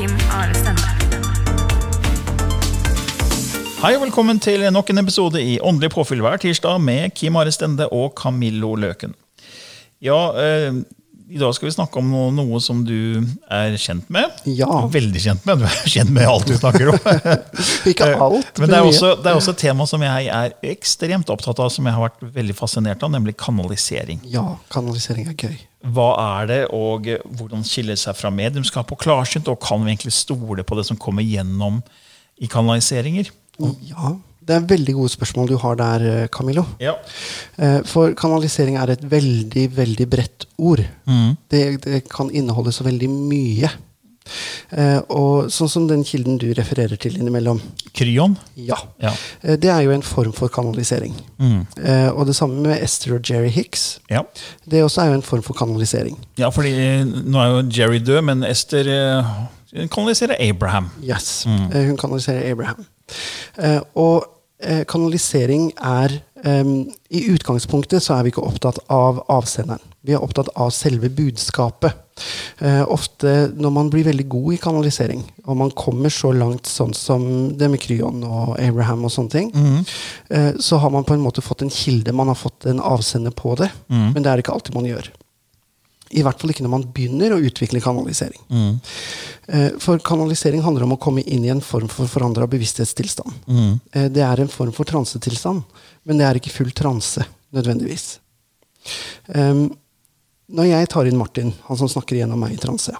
Kim Are Stende. Hei og velkommen til nok en episode i Åndelig påfyll hver tirsdag med Kim Are Stende og Camillo Løken. Ja, eh, i dag skal vi snakke om noe, noe som du er kjent med. Ja. Veldig kjent med. Du er kjent med alt du snakker om. Ikke alt, Men det er, også, det er også et tema som jeg er ekstremt opptatt av, som jeg har vært veldig fascinert av, nemlig kanalisering. Ja, kanalisering er gøy. Hva er det, og hvordan skiller det seg fra mediumskap og klarsynt? Og kan vi egentlig stole på det som kommer gjennom i kanaliseringer? Ja, Det er veldig gode spørsmål du har der, Camillo. Ja. Eh, For kanalisering er et veldig, veldig bredt ord. Mm. Det, det kan inneholde så veldig mye. Eh, Og sånn som den kilden du refererer til innimellom. Kryon? Ja. Ja. Eh, Det er jo en form for kanalisering. Mm. Eh, Og det samme med Esther og Jerry Hicks. ja. Det også er jo en form for kanalisering. Ja, fordi nå er jo Jerry død, men Esther kanaliserer Abraham. Yes. mm. Hun kanaliserer Abraham. Og kanalisering er I utgangspunktet så er vi ikke opptatt av avsenderen. Vi er opptatt av selve budskapet. Eh, ofte når man blir veldig god i kanalisering, og man kommer så langt sånn som det med Kryon og Abraham og sånne ting, eh, så har man på en måte fått en kilde, man har fått en avsender på det. Men det er ikke alltid man gjør. I hvert fall ikke når man begynner å utvikle kanalisering. Eh, For kanalisering handler om å komme inn i en form for forandra bevissthetstilstand. Eh, Det er en form for transetilstand, men det er ikke full transe nødvendigvis. Em, Når jeg tar inn Martin, han som snakker gjennom meg i transe,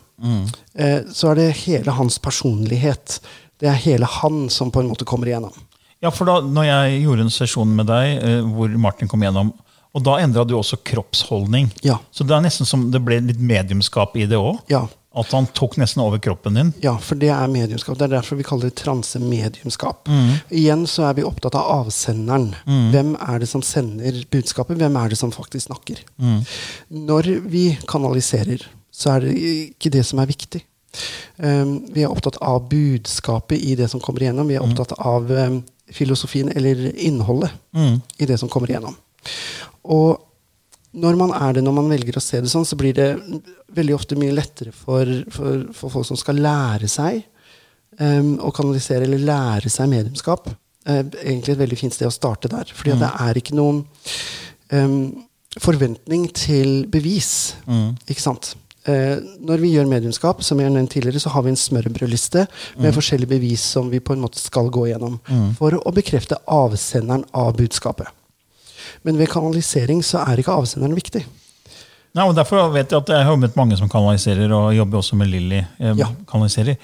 eh, så er det hele hans personlighet. Det er hele han som på en måte kommer igjennom. Ja, for da når jeg gjorde en sesjon med deg eh, hvor Martin kom igjennom, og da endra du også kroppsholdning. Ja. Så det er nesten som det ble litt mediumskap i det òg? Ja. At han tok nesten over kroppen din? Ja, for det er mediumskap. Det er derfor vi kaller det transemediumskap. Igjen så er vi opptatt av avsenderen. Hvem er det som sender budskapet? Hvem er det som faktisk snakker? Når vi kanaliserer, så er det ikke det som er viktig. Um, vi er opptatt av budskapet i det som kommer igjennom. Vi er opptatt av um, filosofien eller innholdet i det som kommer igjennom. Og når man er det, når man velger å se det sånn, så blir det veldig ofte mye lettere for, for, for folk som skal lære seg um, å kanalisere eller lære seg mediumskap. Uh, egentlig et veldig fint sted å starte der. fordi mm. det er ikke noen um, forventning til bevis. Ikke sant? Uh, når vi gjør mediumskap, som jeg nevnte tidligere, så har vi en smørbrødliste med forskjellige bevis som vi på en måte skal gå gjennom for å bekrefte avsenderen av budskapet. Men ved kanalisering så er ikke avsenderen viktig. Nei, og Derfor vet jeg at jeg har møtt mange som kanaliserer, og jobber også med Lilly. Eh, Ja. kanaliserer.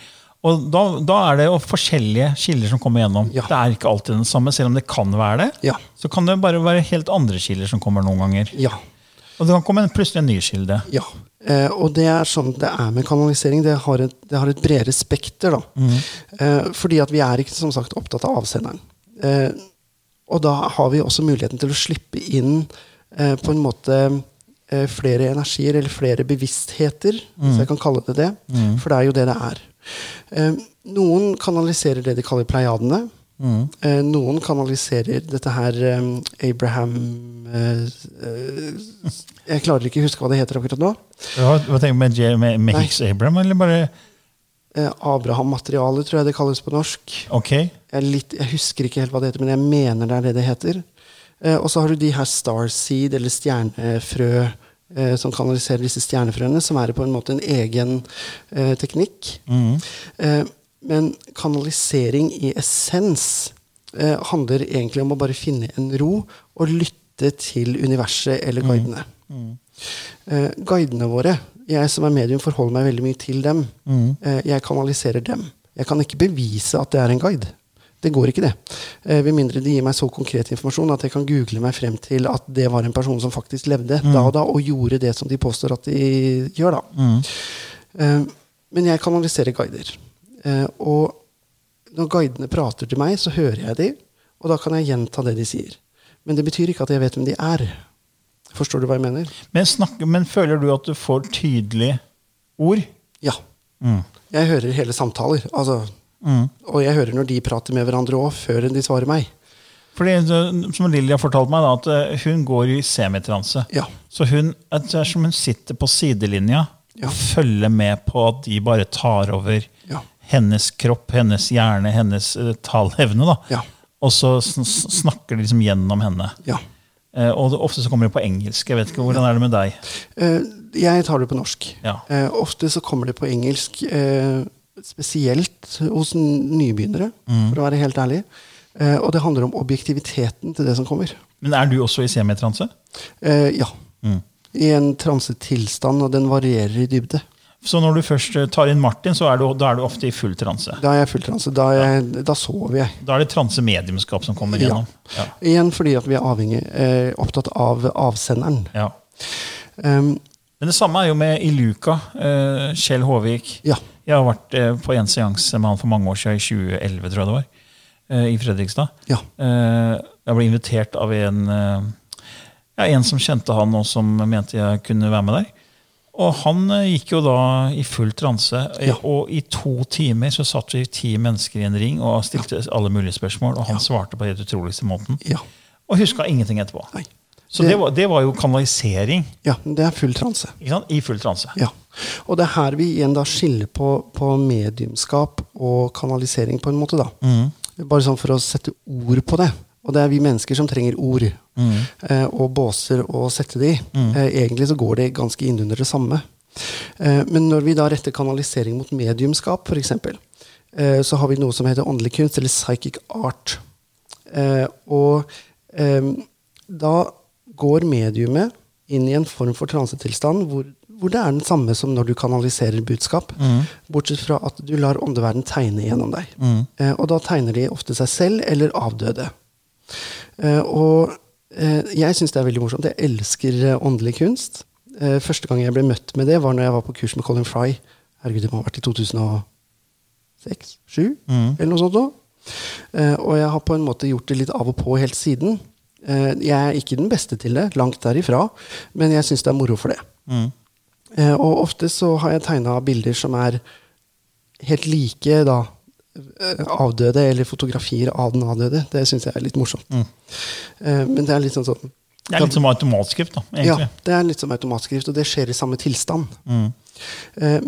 Og da, da er det jo forskjellige kilder som kommer gjennom. Ja. Det er ikke alltid den samme, selv om det kan være det. Ja. Så kan det bare være helt andre kilder som kommer noen ganger. Ja. Og det kan komme en plutselig en ny kilde. Ja. Eh, og det er sånn det er med kanalisering. Det har et, det har et bredere spekter. Da. Eh, fordi at vi er ikke som sagt opptatt av avsenderen. Eh, og da har vi også muligheten til å slippe inn eh, på en måte eh, flere energier, eller flere bevisstheter, hvis jeg kan kalle det det. For det er jo det det er. Eh, noen kanaliserer det de kaller pleiadene. Eh, noen kanaliserer dette her eh, Abraham eh, Jeg klarer ikke å huske hva det heter akkurat nå. Hva, hva tenker du med, med, med Hicks Abraham, eller bare Abraham-materiale, tror jeg det kalles på norsk. Ok. Jeg, litt, jeg husker ikke helt hva det heter, men jeg mener det er det det heter. Eh, og så har du de her starseed, eller stjernefrø eh, som kanaliserer disse stjernefrøene, som er på en måte en egen eh, teknikk. Eh, men kanalisering i essens eh, handler egentlig om å bare finne en ro og lytte til universet eller guidene. Eh, guidene våre, jeg som er medium, forholder meg veldig mye til dem. Eh, jeg kanaliserer dem. Jeg kan ikke bevise at det er en guide. Det går ikke, det. Eh, Ved mindre de gir meg så konkret informasjon at jeg kan google meg frem til at det var en person som faktisk levde da og da, og gjorde det som de påstår at de gjør, da. Eh, Men jeg kanaliserer guider. Eh, Og når guidene prater til meg, så hører jeg dem, og da kan jeg gjenta det de sier. Men det betyr ikke at jeg vet hvem de er. Forstår du hva jeg mener? Men, snakke, men føler du at du får tydelige ord? Ja. Jeg hører hele samtaler. Altså, Og jeg hører når de prater med hverandre òg, før de svarer meg. Fordi, som Lilly har fortalt meg, da, at eh, hun går i semitranse. Ja. Så hun, at det er som hun sitter på sidelinja Ja. og følger med på at de bare tar over Ja. hennes kropp, hennes hjerne, hennes uh, taleevne. da. Ja. Og så snakker de liksom gjennom henne. Ja. Eh, og det, ofte så kommer det på engelsk. Jeg vet ikke, Hvordan er det med deg? Eh, jeg tar det på norsk. Ja. Eh, ofte så kommer det på engelsk, spesielt hos nybegynnere, nybegynnere, for å være helt ærlig. Og det handler om objektiviteten til det som kommer. Men er du også i semitranse? Ja. I en transetilstand, og den varierer i dybde. Så når du først eh, tar inn Martin, så er du, da er du ofte i full transe. Da er jeg full transe. Da, jeg, da sover jeg. Da er det transemediumskap som kommer Ja. gjennom. Ja. Igjen fordi at vi er avhengig, eh, opptatt av avsenderen. Ja. Um, Men det samme er jo med Iluka. Eh, Kjell Håvik. ja. Jeg har vært eh, på en seanse med han for mange år siden, i 2011, tror jeg det var, eh, i Fredrikstad. Ja. Eh, jeg ble invitert av en, eh, ja, en som kjente han, og som mente jeg kunne være med der. Og han eh, gikk jo da i full transe, Ja. og i to timer så satt vi ti mennesker i en ring og stilte alle mulige spørsmål, og han svarte på den utroligste måten. Ja. Og huska ingenting etterpå. Nei. Så det var, det var jo kanalisering ja. Det er full transe. i full transe. Ja. Og det er her vi igjen da skiller på, på mediumskap og kanalisering på en måte, da. Bare sånn for å sette ord på det. Og det er vi mennesker som trenger ord eh, og båser å sette det i. Eh, egentlig så går det ganske innunder det samme. Eh, men når vi da retter kanalisering mot mediumskap, f.eks., eh, så har vi noe som heter åndelig kunst, eller psychic art. Eh, og eh, da går mediumet inn i en form for transetilstand hvor, hvor det er den samme som når du kanaliserer budskap, bortsett fra at du lar åndeverden tegne gjennom deg. Eh, og da tegner de ofte seg selv eller avdøde. Eh, og eh, jeg syns det er veldig morsomt. Jeg elsker eh, åndelig kunst. Første gang jeg ble møtt med det, var når jeg var på kurs med Colin Fry. Herregud, det må ha vært i 2006-2007, eller noe sånt. nå. Eh, og jeg har på en måte gjort det litt av og på helt siden. Jeg er ikke den beste til det, langt derifra, men jeg syns det er moro for det. Mm. og ofte så har jeg tegna bilder som er helt like da avdøde, eller fotografier av den avdøde. Det syns jeg er litt morsomt. Mm. men det er litt sånn sånn Det er litt som automatskrift, da, egentlig. ja, det er litt som automatskrift, og det skjer i samme tilstand. Mm.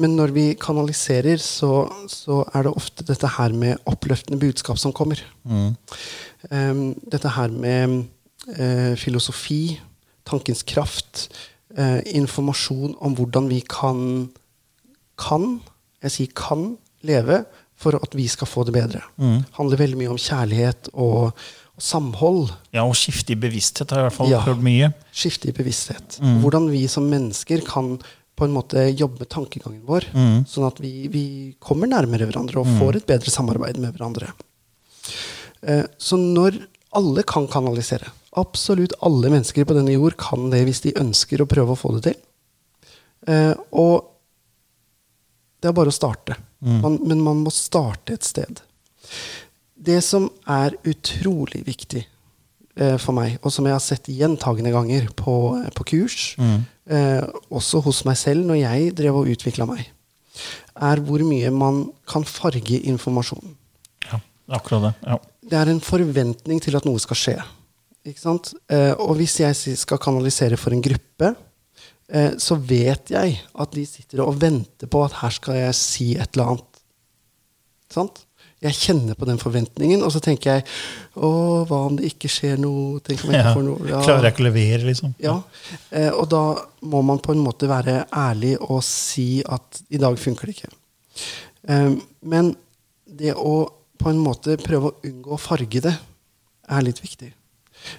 Men når vi kanaliserer, så, så er det ofte dette her med oppløftende budskap som kommer. Mm. Dette her med eh, filosofi, tankens kraft, eh, informasjon om hvordan vi kan kan, jeg sier kan, leve for at vi skal få det bedre. handler veldig mye om kjærlighet og, og samhold. Ja, og skifte i bevissthet har jeg i hvert fall Ja. hørt mye. skifte i bevissthet. Hvordan vi som mennesker kan på en måte jobbe med tankegangen vår, sånn at vi, vi kommer nærmere hverandre og får et bedre samarbeid med hverandre. Eh, så når alle kan kanalisere, absolutt alle mennesker på denne jord kan det hvis de ønsker å prøve å få det til. Eh, og det er bare å starte. Man, men man må starte et sted. Det som er utrolig viktig eh, for meg, og som jeg har sett gjentagende ganger på, på kurs, eh, også hos meg selv når jeg drev og utvikla meg, er hvor mye man kan farge informasjonen. Ja, akkurat det. Ja. Det er en forventning til at noe skal skje. Ikke sant? Eh, og hvis jeg skal kanalisere for en gruppe, eh, så vet jeg at de sitter og venter på at her skal jeg si et eller annet. Sant? Jeg kjenner på den forventningen, og så tenker jeg Å, hva om det ikke skjer noe? Tenk om jeg ikke får noe ja. Klarer jeg ikke å levere, liksom? Ja, eh, og da må man på en måte være ærlig og si at i dag funker det ikke. Eh, men det å på en måte prøve å unngå å farge det, er litt viktig.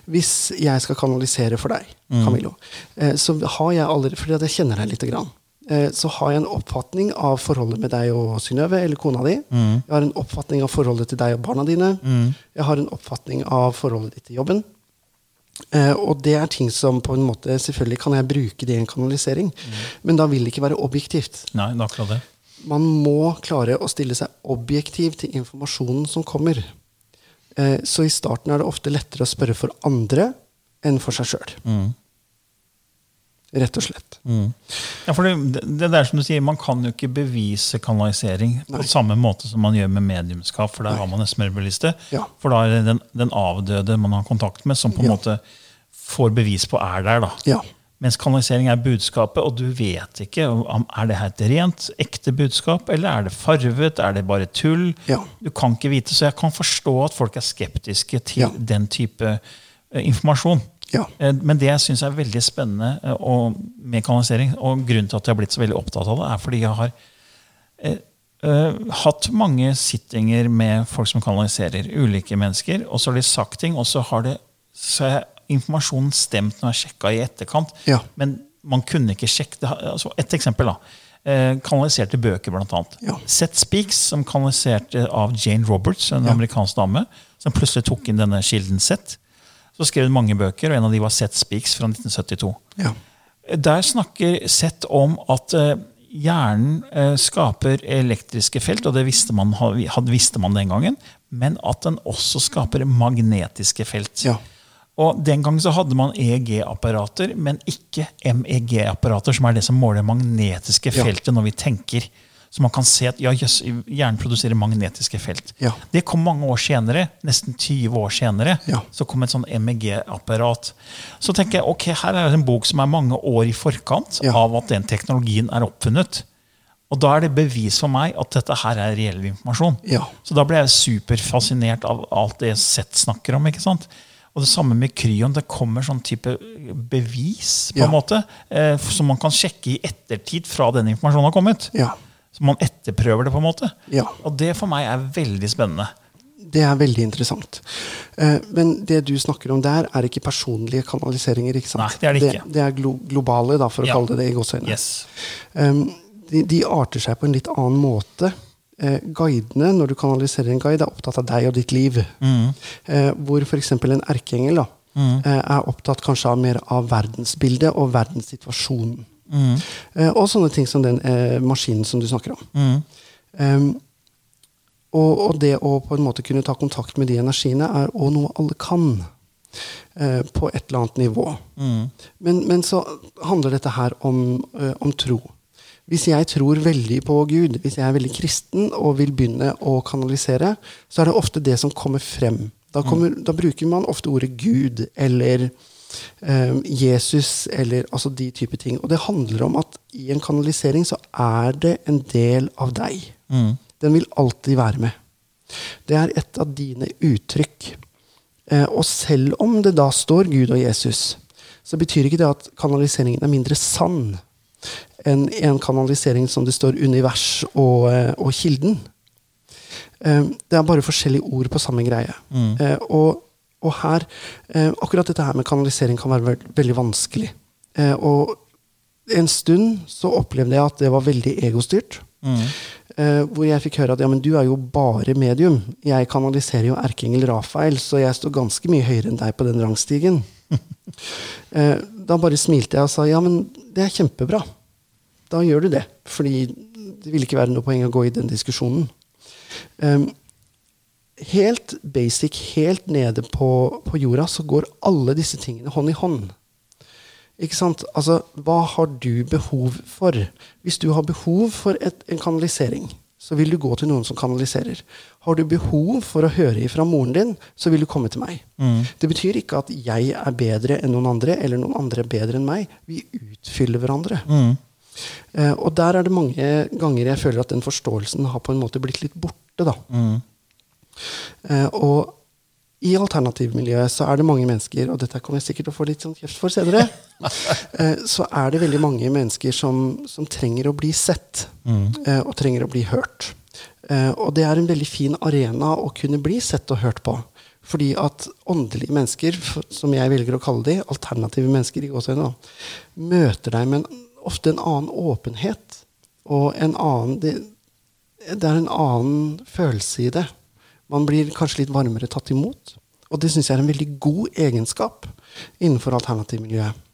Hvis jeg skal kanalisere for deg, Camillo, mm. så har jeg allerede, fordi jeg kjenner deg lite grann, eh, så har jeg en oppfatning av forholdet med deg og Synnøve, eller kona di. Jeg har en oppfatning av forholdet til deg og barna dine. Jeg har en oppfatning av forholdet ditt til jobben. Eh, og det er ting som på en måte Selvfølgelig kan jeg bruke det i en kanalisering, men da vil det ikke være objektivt. Nei, det er akkurat det. Man må klare å stille seg objektiv til informasjonen som kommer. Eh, så i starten er det ofte lettere å spørre for andre enn for seg sjøl. Rett og slett. Ja, for det, det der som du sier, Man kan jo ikke bevise kanalisering på samme måte som man gjør med mediumskap, for der har man en smørbrødliste. Ja. For da er det den, den avdøde man har kontakt med, som på en Ja. måte får bevis på er der. da. Ja. Mens kanalisering er budskapet, og du vet ikke om er det her et rent, ekte budskap, eller er det farvet, er det bare tull? Ja. Du kan ikke vite, Så jeg kan forstå at folk er skeptiske til Ja. den type eh, informasjon. Ja. Eh, Men det jeg syns er veldig spennende eh, og, med kanalisering, og grunnen til at jeg har blitt så veldig opptatt av det, er fordi jeg har hatt mange sittinger med folk som kanaliserer, ulike mennesker, og så har de sagt ting, og så har det, så er informasjonen stemt når jeg sjekka i etterkant. Ja. Men man kunne ikke sjekke det. Altså, et eksempel, da. Eh, kanaliserte bøker, annet. Ja. Seth Speaks, som kanaliserte av Jane Roberts, en amerikansk dame, som plutselig tok inn denne kilden Seth. Så skrev hun mange bøker, og en av de var Seth Speaks fra 1972. Ja. Der snakker Seth om at eh, hjernen eh, skaper elektriske felt, og det visste man, hadde, visste man den gangen, men at den også skaper magnetiske felt. Ja. Og Den gang så hadde man EEG-apparater, men ikke MEG-apparater, som er det som måler magnetiske Ja. feltet når vi tenker. Så man kan se at ja, yes, hjernen produserer magnetiske felt. Ja. Det kom mange år senere, nesten 20 år senere. Ja. Så kom et sånn MEG-apparat. Så tenker jeg, ok, her er det en bok som er mange år i forkant Ja. av at den teknologien er oppfunnet. Og da er det bevis for meg at dette her er reell informasjon. Ja. Så da ble jeg superfascinert av alt det Sett snakker om. ikke sant? Og det samme med Kryon. Det kommer sånn type bevis på Ja. en måte, eh, som man kan sjekke i ettertid fra den informasjonen har kommet. Ja. Så man etterprøver det. på en måte. Ja. Og det for meg er veldig spennende. Det er veldig interessant. Eh, men det du snakker om der, er ikke personlige kanaliseringer. ikke sant? Nei, det er det ikke. Det, det er glo globale, da, for å kalle det det i gåseøyne. Yes. Um, de, de arter seg på en litt annen måte. Eh, guidene, når du kanaliserer en guide, er opptatt av deg og ditt liv. Eh, hvor f.eks. en erkeengel da, eh, er opptatt kanskje av mer av verdensbildet og verdenssituasjonen. Eh, og sånne ting som den eh, maskinen som du snakker om. Um, og, og det å på en måte kunne ta kontakt med de energiene er òg noe alle kan. eh, på et eller annet nivå. Men, men så handler dette her om, om tro. Hvis jeg tror veldig på Gud, hvis jeg er veldig kristen og vil begynne å kanalisere, så er det ofte det som kommer frem. Da, kommer, da bruker man ofte ordet Gud eller um, Jesus eller altså de type ting. Og det handler om at i en kanalisering så er det en del av deg. Den vil alltid være med. Det er et av dine uttrykk. Eh, og selv om det da står Gud og Jesus, så betyr ikke det at kanaliseringen er mindre sann enn en kanalisering som det står univers og, eh, og kilden. Eh, det er bare forskjellige ord på samme greie. Mm. og, og her eh, Akkurat dette her med kanalisering kan være veld, veldig vanskelig. Eh, og en stund så opplevde jeg at det var veldig egostyrt. Mm. hvor jeg fikk høre at ja, men du er jo bare medium. Jeg kanaliserer jo erkeengel Rafael, så jeg står ganske mye høyere enn deg på den rangstigen. eh, da bare smilte jeg og sa ja, men det er kjempebra. Da gjør du det. Fordi det ville ikke være noe poeng å gå i den diskusjonen. Um, helt basic, helt nede på, på jorda, så går alle disse tingene hånd i hånd. Ikke sant? Altså, hva har du behov for? Hvis du har behov for et, en kanalisering, så vil du gå til noen som kanaliserer. Har du behov for å høre ifra moren din, så vil du komme til meg. Det betyr ikke at jeg er bedre enn noen andre, eller noen andre er bedre enn meg. Vi utfyller hverandre. Eh, og der er det mange ganger jeg føler at den forståelsen har på en måte blitt litt borte. da. Eh, og i alternativmiljøet så er det mange mennesker, og dette kommer jeg sikkert til å få litt sånn kjeft for senere, eh, så er det veldig mange mennesker som, som trenger å bli sett, mm. og trenger å bli hørt. Eh, og det er en veldig fin arena å kunne bli sett og hørt på. Fordi at åndelige mennesker, som jeg velger å kalle de, alternative mennesker, i møter deg med en, ofte en annen åpenhet. Og en annen det, det er en annen følelse i det. Man blir kanskje litt varmere tatt imot. Og det syns jeg er en veldig god egenskap innenfor alternativmiljøet.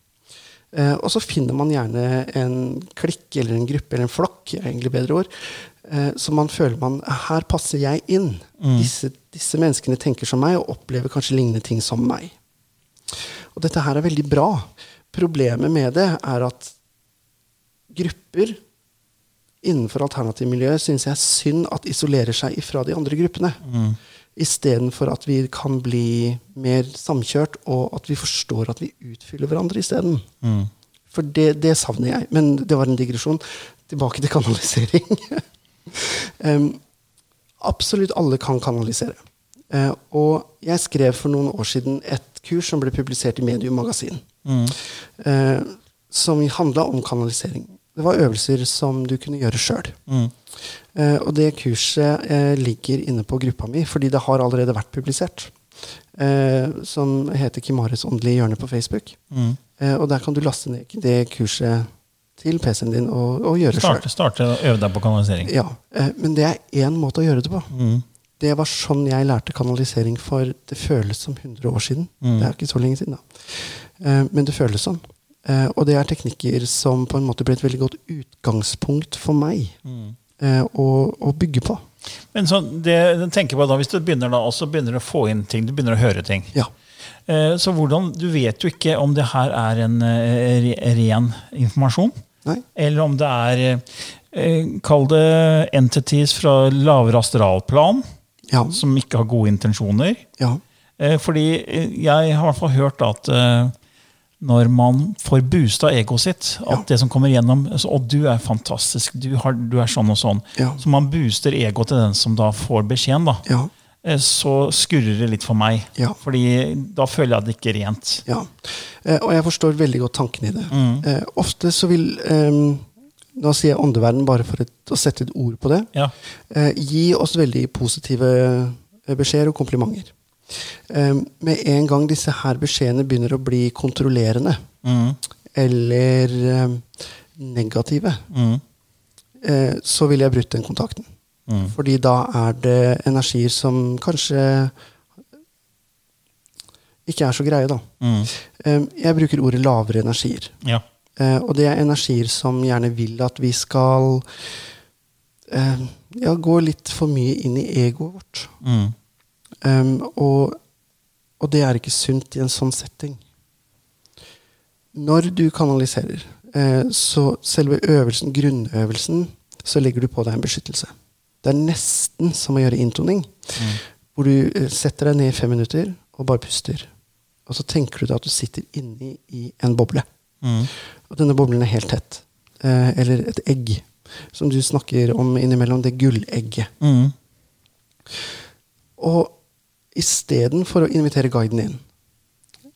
Eh, og så finner man gjerne en klikk eller en gruppe eller en flokk, er egentlig bedre ord, eh, som man føler man Her passer jeg inn. Disse, disse menneskene tenker som meg og opplever kanskje lignende ting som meg. Og dette her er veldig bra. Problemet med det er at grupper innenfor alternativmiljøet syns jeg er synd at isolerer seg ifra de andre gruppene. Mm. Istedenfor at vi kan bli mer samkjørt, og at vi forstår at vi utfyller hverandre isteden. For det, det savner jeg. Men det var en digresjon. Tilbake til kanalisering. um, absolutt alle kan kanalisere. Uh, og jeg skrev for noen år siden et kurs som ble publisert i Medium Magasin, eh, som handla om kanalisering. Det var øvelser som du kunne gjøre sjøl. Eh, og det kurset eh, ligger inne på gruppa mi, fordi det har allerede vært publisert. Eh, som heter Kimares åndelige hjørne på Facebook. Eh, og der kan du laste ned det kurset til PC-en din og, og gjøre sjøl. Starte, starte og øve deg på kanalisering. Ja, eh, men det er én måte å gjøre det på. Det var sånn jeg lærte kanalisering for det føles som 100 år siden. Det er ikke så lenge siden, da. Men det føles sånn. Eh, og det er teknikker som på en måte ble et veldig godt utgangspunkt for meg eh, å, å bygge på. Men så det, jeg tenker på da, Hvis du begynner da, også begynner å få inn ting, du begynner å høre ting Ja. Eh, Så hvordan, Du vet jo ikke om det her er en re- ren informasjon, Nei? eller om det er eh, Kall det entities fra lavere astralplan Ja. som ikke har gode intensjoner. ja. Eh, Fordi jeg har i hvert fall hørt at når man får boosta egoet sitt, at Ja. det som kommer gjennom altså, Og du er fantastisk, du, har, du er sånn og sånn. Ja. Så man booster egoet til den som da får beskjeden. da. Ja. Eh, Så skurrer det litt for meg. Ja. Fordi da føler jeg det ikke rent. Ja, eh, og jeg forstår veldig godt tanken i det. Eh, ofte så vil eh, Da sier jeg åndeverden bare for et, å sette et ord på det. Ja. Eh, gi oss veldig positive beskjeder og komplimenter. Eh, med en gang disse her beskjedene begynner å bli kontrollerende eller eh, negative, mm. så ville jeg brutt den kontakten. Fordi da er det energier som kanskje ikke er så greie, da. Mm. jeg bruker ordet lavere energier. Ja. Eh, og det er energier som gjerne vil at vi skal eh, ja, gå litt for mye inn i egoet vårt. Um, og, og det er ikke sunt i en sånn setting. Når du kanaliserer, eh, så selve øvelsen, grunnøvelsen, så legger du på deg en beskyttelse. Det er nesten som å gjøre intoning, hvor du eh, setter deg ned i fem minutter og bare puster. Og så tenker du deg at du sitter inni i en boble. Og denne boblen er helt tett. Eh, eller et egg, som du snakker om innimellom. Det gullegget. Og istedenfor å invitere guiden inn,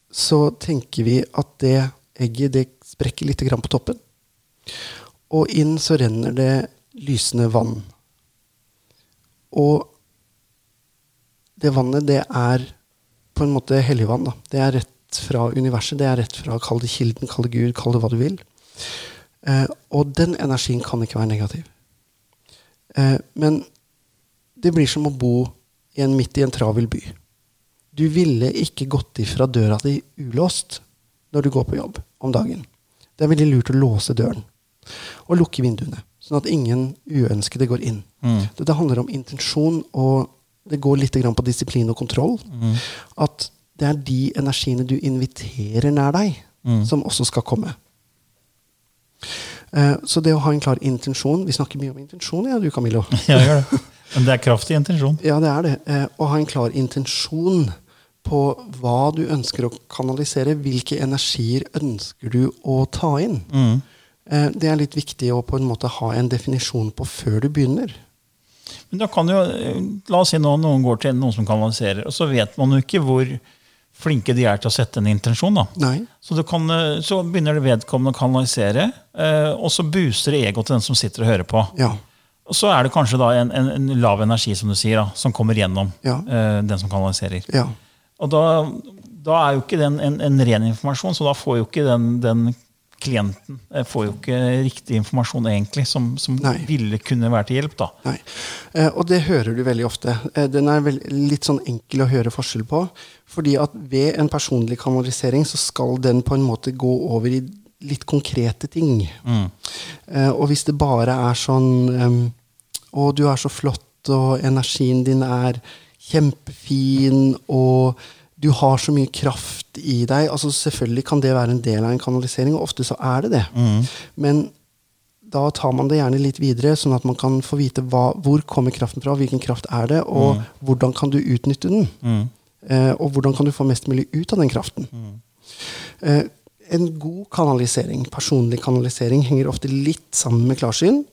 så tenker vi at det egget det sprekker litt på toppen. Og inn så renner det lysende vann. Og det vannet, det er på en måte helligvann. Da. Det er rett fra universet. Det er rett fra Kall det kilden, kall det Gud, kall det hva du vil. Eh, og den energien kan ikke være negativ. Eh, men det blir som å bo en, midt i en travel by. Du ville ikke gått ifra døra di ulåst når du går på jobb om dagen. Det er veldig lurt å låse døren og lukke vinduene, sånn at ingen uønskede går inn. Dette handler om intensjon, og det går litt på disiplin og kontroll. At det er de energiene du inviterer nær deg, som også skal komme. Eh, Så det å ha en klar intensjon Vi snakker mye om intensjon, ja, du Camillo. Jeg gjør det. Men det er kraftig intensjon. Ja, det er det. Eh, Å ha en klar intensjon på hva du ønsker å kanalisere. Hvilke energier ønsker du å ta inn? Eh, Det er litt viktig å på en måte ha en definisjon på før du begynner. Men da kan jo, eh, La oss si nå noen går til noen som kanaliserer, og så vet man jo ikke hvor flinke de er til å sette en intensjon. da. Nei. Så, kan, så begynner det vedkommende å kanalisere, eh, og så booster det egoet til den som sitter og hører på. Ja. Og så er det kanskje da en, en, en lav energi som du sier, da, som kommer gjennom Ja. uh, den som kanaliserer. Ja. Og da, da er jo ikke den en, en ren informasjon, så da får jo ikke den, den klienten eh, får jo ikke riktig informasjon egentlig, som, som ville kunne være til hjelp. da. Nei. Eh, og det hører du veldig ofte. Den er litt sånn enkel å høre forskjell på. Fordi at ved en personlig kanalisering så skal den på en måte gå over i litt konkrete ting. Eh, og hvis det bare er sånn Å, du er så flott, og energien din er kjempefin, og du har så mye kraft i deg. altså Selvfølgelig kan det være en del av en kanalisering, og ofte så er det det. Men da tar man det gjerne litt videre, sånn at man kan få vite hva, hvor kommer kraften fra, hvilken kraft er det, og hvordan kan du utnytte den. Eh, og hvordan kan du få mest mulig ut av den kraften. Eh, en god kanalisering, personlig kanalisering, henger ofte litt sammen med klarsyn.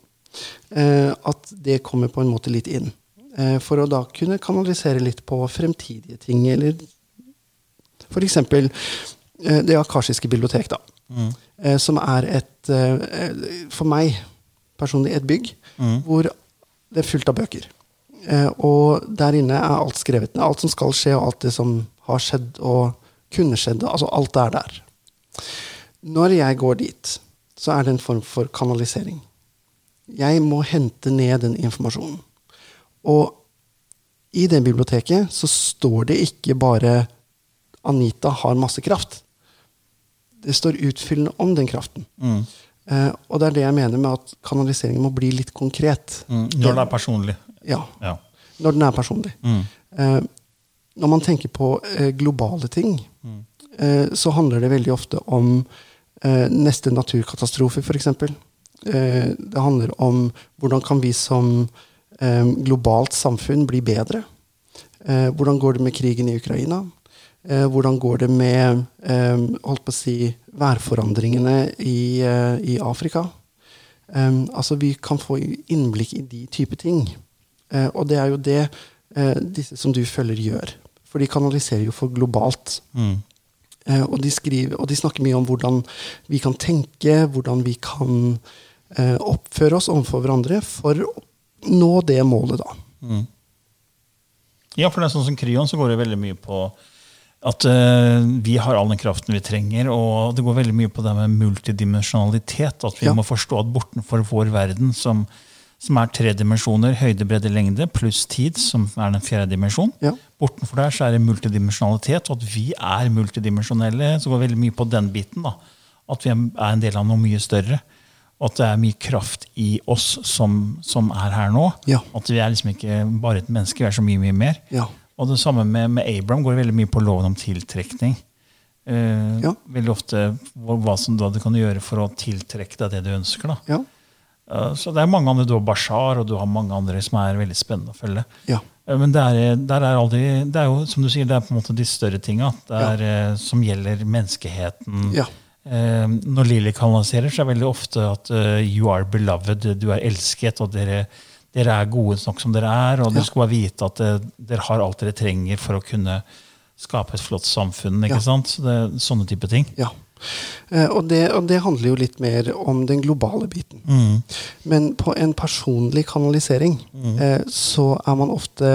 Eh, at det kommer på en måte litt inn. Eh, for å da kunne kanalisere litt på fremtidige ting, eller f.eks. Eh, det akasjiske bibliotek, da. Mm. som er et, for meg personlig, et bygg hvor det er fullt av bøker. Og der inne er alt skrevet ned. Alt som skal skje, og alt det som har skjedd og kunne skjedd. Altså alt er der. Når jeg går dit, så er det en form for kanalisering. Jeg må hente ned den informasjonen. Og i det biblioteket så står det ikke bare 'Anita har masse kraft'. Det står utfyllende om den kraften. Eh, og det er det jeg mener med at kanaliseringen må bli litt konkret. Mm. Når den er personlig. Ja, Ja. når den er personlig. Eh, når man tenker på eh, globale ting, eh, så handler det veldig ofte om eh, neste naturkatastrofe, f.eks. Eh, det handler om hvordan kan vi som eh, globalt samfunn bli bedre? Eh, hvordan går det med krigen i Ukraina? Eh, hvordan går det med holdt på å si, værforandringene i, i Afrika? Altså Vi kan få innblikk i de type ting. Eh, og det er jo det eh, disse som du følger, gjør. For de kanaliserer jo for globalt. Eh, og, de skriver, og de snakker mye om hvordan vi kan tenke, hvordan vi kan oppføre oss overfor hverandre for å nå det målet, da. Ja, for det er sånn som Kryon så går det veldig mye på at eh, vi har all den kraften vi trenger, og det går veldig mye på det med multidimensjonalitet. At vi Ja. må forstå at bortenfor vår verden, som, som er tre dimensjoner, høyde, bredde, lengde, pluss tid, som er den fjerde dimensjonen, Ja. bortenfor der så er det multidimensjonalitet, og at vi er multidimensjonelle. Så går det veldig mye på den biten. da, At vi er en del av noe mye større. Og at det er mye kraft i oss som, som er her nå. Ja. At vi er liksom ikke bare et menneske, vi er så mye, mye mer. Ja. Og det samme med, med Abraham går veldig mye på loven om tiltrekning. Uh, Ja. Veldig ofte hva, hva som da du kan gjøre for å tiltrekke deg det du ønsker. da. Ja. Eh, så det er mange andre, Du har Bashar og du har mange andre som er veldig spennende å følge. Ja. Eh, Men det er, er aldri, det er jo som du sier, det er på en måte de større tinga eh, som gjelder menneskeheten. Ja. Eh, når Lilly kanaliserer, så er det veldig ofte at eh, you are beloved, du er elsket, og dere, dere er gode nok som dere er. Og Ja. dere skal bare vite at eh, dere har alt dere trenger for å kunne skape et flott samfunn. ikke Ja. sant? Det, sånne type ting. ja. Eh, og, det, og det handler jo litt mer om den globale biten. Men på en personlig kanalisering eh, så er man ofte,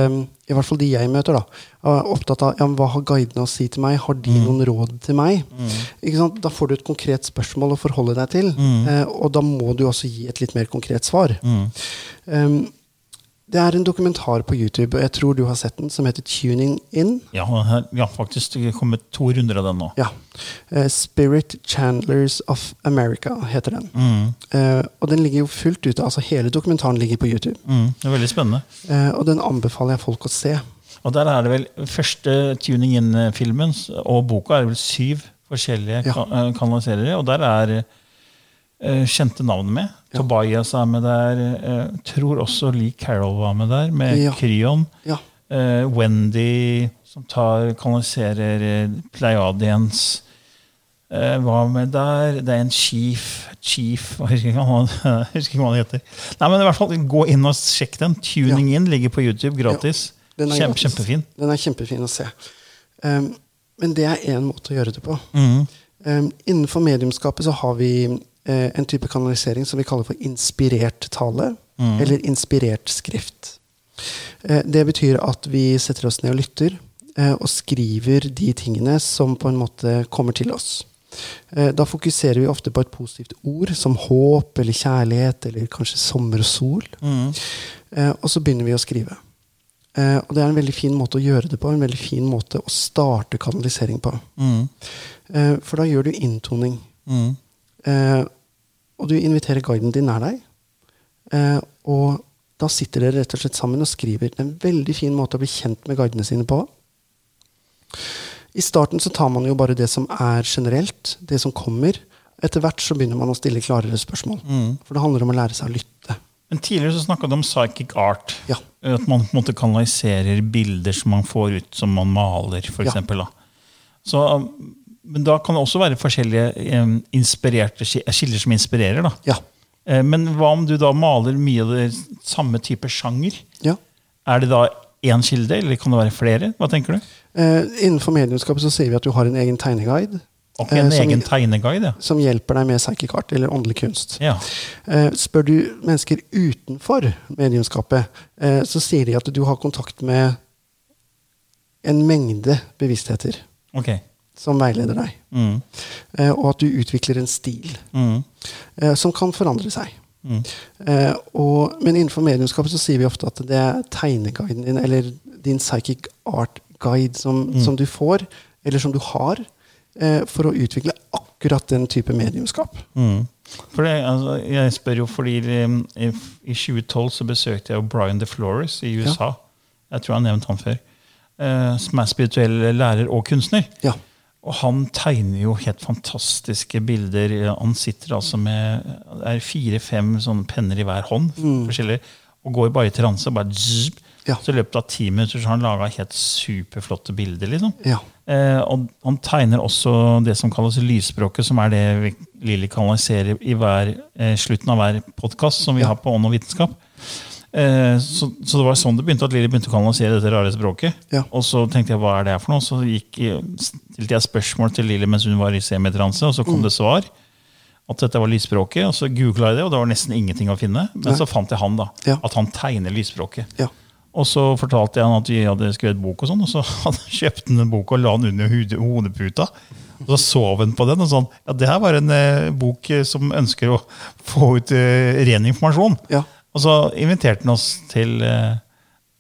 i hvert fall de jeg møter, da, er opptatt av ja, hva har guidene å si til meg. Har de noen råd til meg? Ikke sant? Da får du et konkret spørsmål å forholde deg til. Eh, og da må du også gi et litt mer konkret svar. Um, det er en dokumentar på YouTube, og jeg tror du har sett den, som heter Tuning In. Ja, ja, faktisk. Det er kommet to runder av den nå. Ja. Eh, Spirit Chandlers of America heter den. Eh, og den ligger jo fullt ute. altså Hele dokumentaren ligger på YouTube. Mm, det er veldig spennende. Eh, og den anbefaler jeg folk å se. Og der er det vel første Tuning In-filmen og boka er vel syv forskjellige Ja. ka- eh, kanaliserere. Og der er kjente navnet med. Tobias er med der. eh, tror også Lee Carroll var med der, med Ja. Kryon. Ja. Eh, Wendy, som tar, kanaliserer eh, Pleiadiens. Eh, hva med der? Det er en chief Chief Jeg husker ikke hva han, jeg ikke hva han heter. Nei, men i hvert fall Gå inn og sjekk den. Tuning In ligger på YouTube gratis. Den er Kjempe, gratis. kjempefin. Den er kjempefin å se. Um, men det er én måte å gjøre det på. Mm. Um, innenfor mediumskapet så har vi eh, en type kanalisering som vi kaller for inspirert tale, Mm. eller inspirert skrift. Eh, det betyr at vi setter oss ned og lytter, eh, og skriver de tingene som på en måte kommer til oss. Eh, da fokuserer vi ofte på et positivt ord, som håp eller kjærlighet, eller kanskje sommer og sol. Mm. Eh, og så begynner vi å skrive. Eh, og det er en veldig fin måte å gjøre det på, en veldig fin måte å starte kanalisering på. Mm. Eh, for da gjør du inntoning. Mhm. Eh, og du inviterer guiden din nær deg. Eh, og da sitter dere rett og slett sammen og skriver. Det er en veldig fin måte å bli kjent med guidene sine på. I starten så tar man jo bare det som er generelt, det som kommer. Etter hvert så begynner man å stille klarere spørsmål. Mm. For det handler om å lære seg å lytte. Men Tidligere så snakka du om psychic art. Ja. At man på en måte kanaliserer bilder som man får ut som man maler, for Ja. Så, men da kan det også være forskjellige inspirerte kilder som inspirerer. da. Ja. Eh, Men hva om du da maler mye av det samme type sjanger? ja. Er det da én kilde, eller kan det være flere? Hva tenker du? Eh, innenfor mediumskapet så sier vi at du har en egen tegneguide. Okay, En Eh, som- egen tegneguide? ja. som hjelper deg med psychic art, eller åndelig kunst. Ja. Eh, spør du mennesker utenfor mediumskapet, eh, så sier de at du har kontakt med en mengde bevisstheter Ok. Som veileder deg. Mm. Eh, og at du utvikler en stil Mm. eh, som kan forandre seg. Mm. Eh, og, men innenfor mediumskapet så sier vi ofte at det er tegneguiden din, eller din psychic art guide, som, Mm. som du får, eller som du har, eh, for å utvikle akkurat den type mediumskap. Mm. For det, altså, jeg spør jo fordi um, i, i 2012 så besøkte jeg jo Brian DeFlores i USA. Jeg tror jeg har nevnt han før. eh, som er spirituell lærer og kunstner. Ja. Og han tegner jo helt fantastiske bilder. Han sitter altså med fire-fem sånne penner i hver hånd. forskjellige, Og går bare i transe. og bare zzz. Ja. Så i løpet av ti minutter så har han laga helt superflotte bilder. liksom. Ja. Eh, og han tegner også det som kalles lysspråket, som er det vi- Lilly kanaliserer i hver, eh, slutten av hver podkast som vi Ja. har på Ånd og vitenskap. Eh, så, så det var sånn det begynte, at Lilly begynte å kanalisere dette rare språket. Ja. Og så tenkte jeg, hva er det her for noe? Så gikk, stilte jeg spørsmål til Lilly mens hun var i semitranse, og så kom det svar. At dette var lysspråket, og så googla jeg det, og det var nesten ingenting å finne. Men Nei. så fant jeg han, da. Ja. At han tegner lysspråket. Ja. Og så fortalte jeg han at vi hadde skrevet bok, og sånn, og så kjøpte han en bok og la den under hodeputa. Og så sov han på den. og sånn, ja, Det her var en eh, bok eh, som ønsker å få ut eh, ren informasjon. Ja. Og så inviterte han oss til, eh,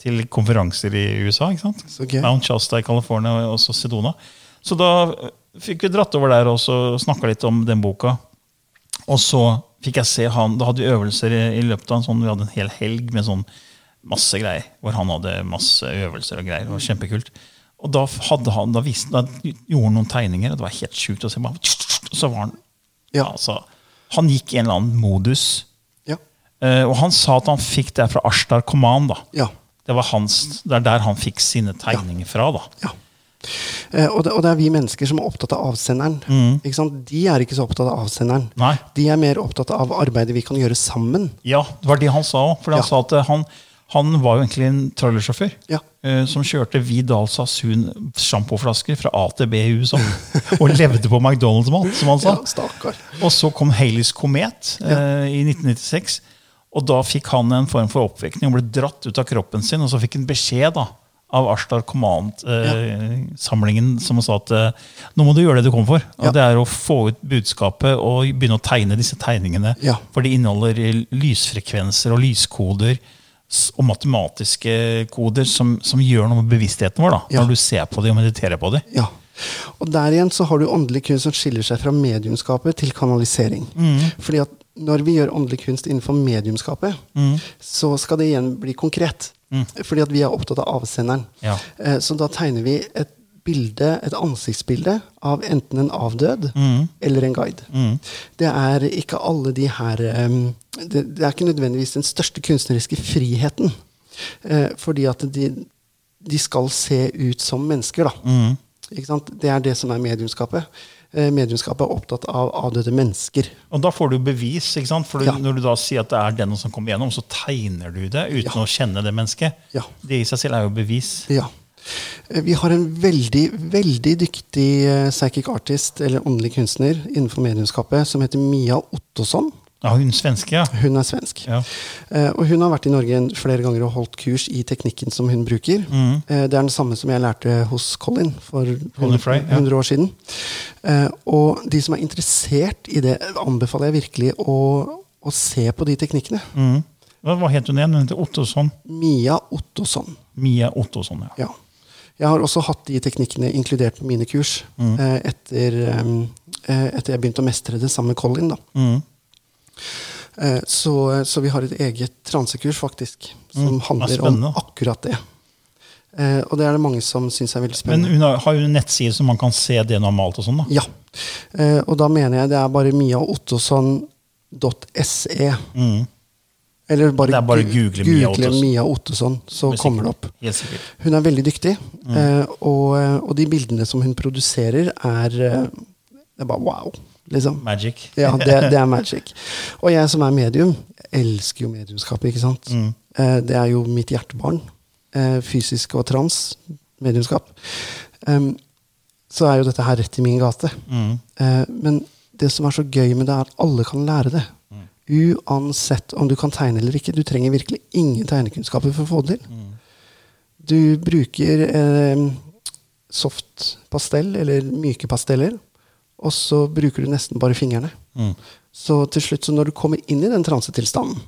til konferanser i USA. ikke sant? Okay. Mount Shasta i California og også Sedona. Så da fikk vi dratt over der og snakka litt om den boka. Og så fikk jeg se han, Da hadde vi øvelser i, i løpet av en sånn, vi hadde en hel helg med sånn masse greier. Hvor han hadde masse øvelser og greier. Det var kjempekult. Og da, hadde han, da, viste, da gjorde han noen tegninger, og det var helt sjukt. Bare, og så var han Ja. altså, Han gikk i en eller annen modus. Eh, og han sa at han fikk det fra Ashtar Command. Ja. Det, var hans, det er der han fikk sine tegninger fra. da. ja. Eh, og, det, og det er vi mennesker som er opptatt av avsenderen. Ikke sant? De er ikke så opptatt av avsenderen. Nei. De er mer opptatt av arbeidet vi kan gjøre sammen. Ja, det var det han sa òg. For han sa at eh, han, han var jo egentlig en trailersjåfør. Ja. Som kjørte Vidal Sasun sjampoflasker fra A til B i USA. Og levde på McDonald's-mat, som han sa. Ja. Og så kom Haleys komet eh, i 1996. Og da fikk han en form for oppvekning og ble dratt ut av kroppen sin. Og så fikk han beskjed da, av Ashtar Command-samlingen som sa at eh, nå må du gjøre det du kom for. Og Ja. Det er å få ut budskapet og begynne å tegne disse tegningene. Ja. For de inneholder eh, lysfrekvenser og lyskoder og matematiske koder som, som gjør noe med bevisstheten vår. da, Ja. Når du ser på dem og mediterer på dem. Ja. Og der igjen så har du åndelig kunst som skiller seg fra mediumskapet til kanalisering. Mm. Fordi at når vi gjør åndelig kunst innenfor mediumskapet, Mm. så skal det igjen bli konkret. Fordi at vi er opptatt av avsenderen. Ja. Eh, Så da tegner vi et bilde, et ansiktsbilde av enten en avdød Mm. eller en guide. Det er ikke alle de her det, det er ikke nødvendigvis den største kunstneriske friheten. Eh, fordi at de, de skal se ut som mennesker, da. Mm. Det er det som er mediumskapet. Eh, mediumskapet er opptatt av avdøde mennesker. Og da får du bevis, ikke sant? For Ja. når du da sier at det er den som kommer gjennom, så tegner du det uten Ja. å kjenne det mennesket. Ja. Det i seg selv er jo bevis. Ja. Eh, Vi har en veldig, veldig dyktig eh, psychic artist, eller åndelig kunstner, innenfor mediumskapet, som heter Mia Ottosson. Ja, hun svenske, ja. Hun er svensk. ja. Eh, og hun har vært i Norge flere ganger og holdt kurs i teknikken som hun bruker. Eh, det er den samme som jeg lærte hos Colin for Mm. Colin ja. 100 år siden. Eh, og de som er interessert i det, anbefaler jeg virkelig å, å se på de teknikkene. Mm. Hva hva het hun igjen? Hun heter Ottosson. Mia Ottosson. Mia Ottosson, ja. Ja. Jeg har også hatt de teknikkene inkludert på mine kurs Mm. eh, etter, eh, etter jeg begynte å mestre det sammen med Colin. Da. Mm. Eh, så, så vi har et eget transekurs faktisk, som Mm. handler om akkurat det. Eh, og det er det mange som syns er veldig spennende. Men hun har, har jo en nettside så man kan se det hun har malt og sånn, da. Ja. Eh, og da mener jeg det er bare miaottosson.se. Mm. Eller bare, bare google, google Mia Ottosson. Mia Ottosson, så Musikker. kommer det opp. Yes. Hun er veldig dyktig, Mm. eh, og, og de bildene som hun produserer, er eh, Det er bare wow, liksom. Magic. Ja, det, det er magic. Og jeg som er medium, elsker jo mediumskapet, ikke sant? Mm. Eh, det er jo mitt hjertebarn. Eh, fysisk og trans mediumskap. Så er jo dette her rett i min gate. Mm. Eh, men det som er så gøy med det, er at alle kan lære det. Mm. Uansett om du kan tegne eller ikke. Du trenger virkelig ingen tegnekunnskaper for å få det til. Mm. Du bruker eh, soft pastell eller myke pasteller, og så bruker du nesten bare fingrene. Mm. Så til slutt, så når du kommer inn i den transetilstanden,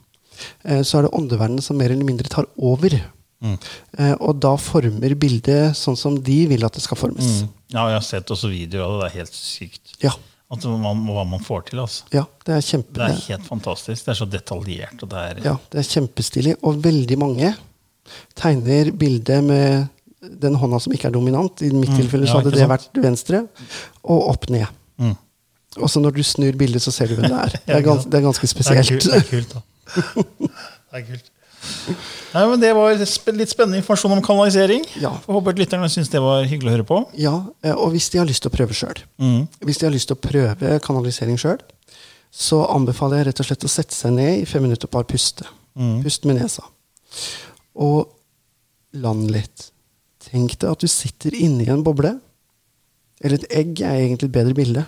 eh, så er det åndeverdenen som mer eller mindre tar over. Mm. Eh, og da former bildet sånn som de vil at det skal formes. Mm. Ja, jeg har sett også videoer av det. Det er helt sykt. Ja, At man, hva man får til. altså. ja, det er kjempe... Det er helt fantastisk. Det er så detaljert. og det er... Ja, det er kjempestilig. Og veldig mange tegner bildet med den hånda som ikke er dominant. I mitt Mm, tilfelle så ja, hadde ikke det vært venstre. Og opp ned. Mm. Og så når du snur bildet, så ser du hvem det er. Det er, gans, det er ganske Det er spesielt. kult, det er kult da. det er kult. Nei, men Det var litt spennende informasjon om kanalisering. Ja. Jeg håper lytterne syns det var hyggelig å høre på. Ja, eh, og hvis de har lyst til å prøve sjøl, Mm. hvis de har lyst til å prøve kanalisering sjøl, så anbefaler jeg rett og slett å sette seg ned i fem minutter og bare puste. Mm. Pust med nesa. Og land litt. Tenk deg at du sitter inni en boble. Eller et egg er egentlig et bedre bilde.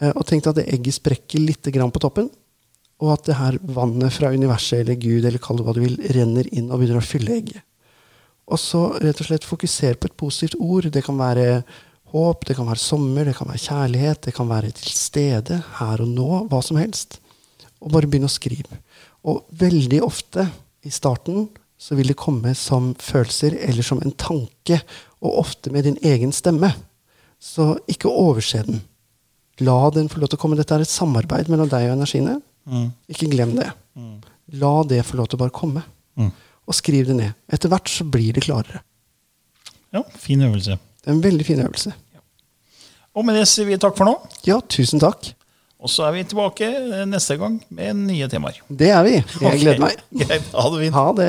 Eh, Og tenk deg at det egget sprekker litt på toppen. Og at det her vannet fra universet eller Gud eller kall det hva du vil, renner inn og begynner å fylle egget. Og så rett og slett fokusere på et positivt ord. Det kan være håp, det kan være sommer, det kan være kjærlighet, det kan være til stede, her og nå, hva som helst. Og bare begynne å skrive. Og veldig ofte i starten så vil det komme som følelser eller som en tanke, og ofte med din egen stemme. Så ikke overse den. La den få lov til å komme. Dette er et samarbeid mellom deg og energiene. Mm. Ikke glem det. La det få lov til å bare komme. Mm. Og skriv det ned. Etter hvert så blir det klarere. Ja, Fin øvelse. Det er en veldig fin øvelse. Og med det sier vi takk for nå. Ja, tusen takk. Og så er vi tilbake eh, neste gang med nye temaer. Det er vi. Jeg okay. gleder meg. Greit. Ha det fint. Ha det.